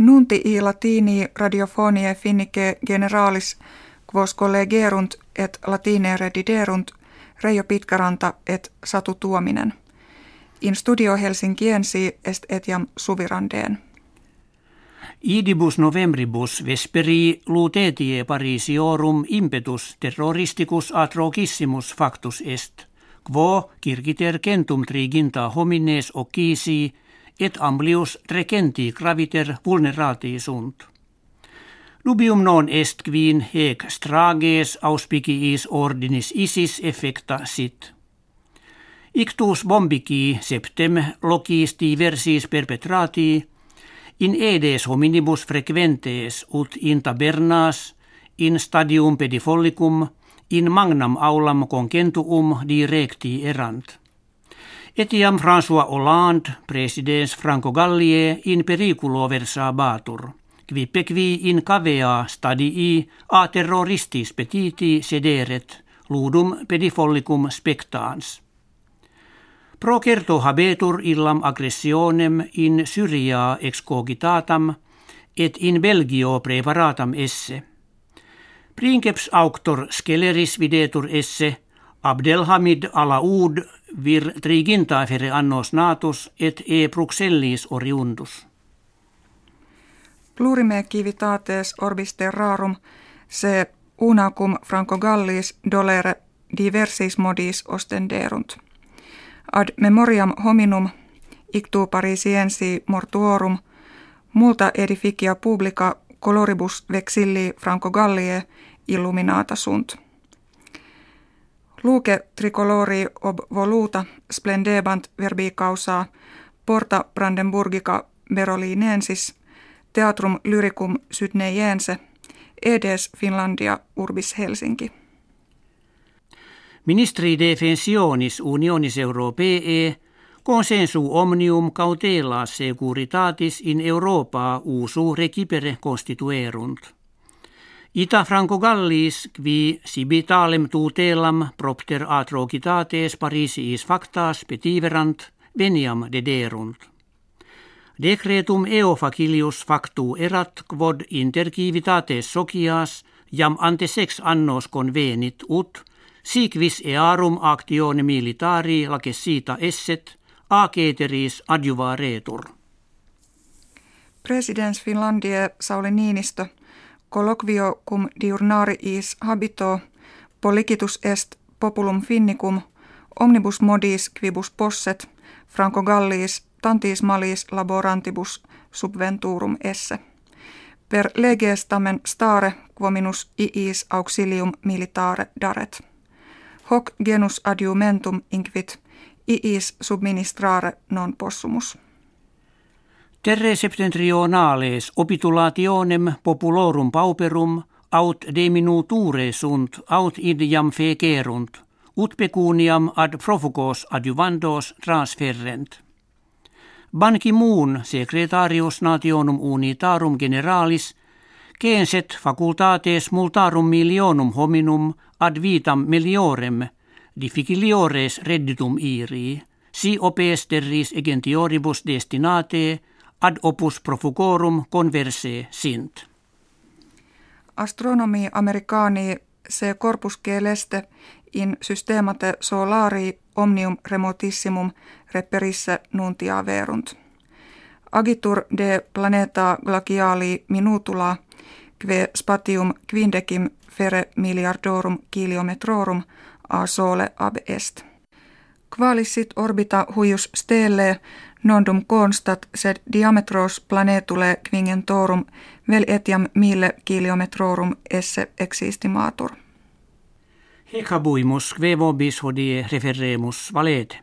Nunti i latini radiofonie finnike generalis quos collegerunt et latine rediderunt Reijo Pitkäranta et Satu Tuominen. In studio Helsinkiensi est etiam suvirandeen. Idibus novembribus vesperi lutetie Parisiorum impetus terroristicus atrogissimus factus est, quo circiter centum triginta homines occisi et amblius trecenti graviter vulnerati sunt. Nubium non est quin hec strages auspiciis ordinis isis effecta sit. Ictus bombici septem locis diversis perpetrati in edes hominibus frequentes ut in tabernas in stadium pedifollicum in magnam aulam concentuum directi erant. Etiam François Hollande, presidens Franco Gallie, in periculo versabatur, qui pequi in cavea stadii a terroristis petiti sederet, ludum pedifollicum spectans. Procerto habetur illam aggressionem in Syria excogitatam et in Belgio preparatam esse. Princeps auctor sceleris videtur esse Abdelhamid Alaoud vir triginta fere annos natus et e Bruxellis oriundus. Plurime civitates orbis terrarum se unacum Franco Gallis dolere diversis modis ostenderunt. Ad memoriam hominum ictu parisiensi mortuorum multa edificia publica coloribus vexilli Franco Gallie illuminata sunt. Luke tricolori ob voluta splendebant verbi causa porta Brandenburgica Berolinensis Teatrum Lyricum Sydneyjense edes Finlandia urbis Helsinki. Ministri defensionis unionis europee consensu omnium cautela securitatis in Europa usu recipere constituerunt. Ita Franco Gallis qui sibitalem tutelam propter atrocitates Parisiis factas petiverant veniam dederunt. Decretum eo facilius factu erat quod intercivitates socias jam ante sex annos convenit ut sic vis earum actione militari lacessita esset a ceteris adjuvaretur. Presidents Finlandie Sauli Niinistö colloquio cum diurnariis habito policitus est populum finnicum omnibus modis quibus posset Franco Gallis tantis malis laborantibus subventurum esse. Per leges tamen stare quominus iis auxilium militare daret. Hoc genus adiumentum inquit iis subministrare non possumus. Terre septentrionales opitulationem populorum pauperum aut diminuture sunt aut idiam fecerunt, ut pecuniam ad profugos adjuvandos transferrent. Ban Ki-moon, secretarius nationum unitarum generalis, censet facultates multarum milionum hominum ad vitam meliorem, difficiliores redditum iri, si opes terris egentioribus destinate, ad opus profugorum converse sint. Astronomi americani se corpus celeste in systemate solari omnium remotissimum reperisse nuntia verunt. Agitur de planeta glaciali minutula kve spatium quindecim fere miliardorum kilometrorum a sole ab est. Qualissit orbita huius stelle nondum constat sed diametros planetule quingentorum vel etiam mille kilometrorum esse existimatur. Hecabuimus quevo bis hodie referemus valete.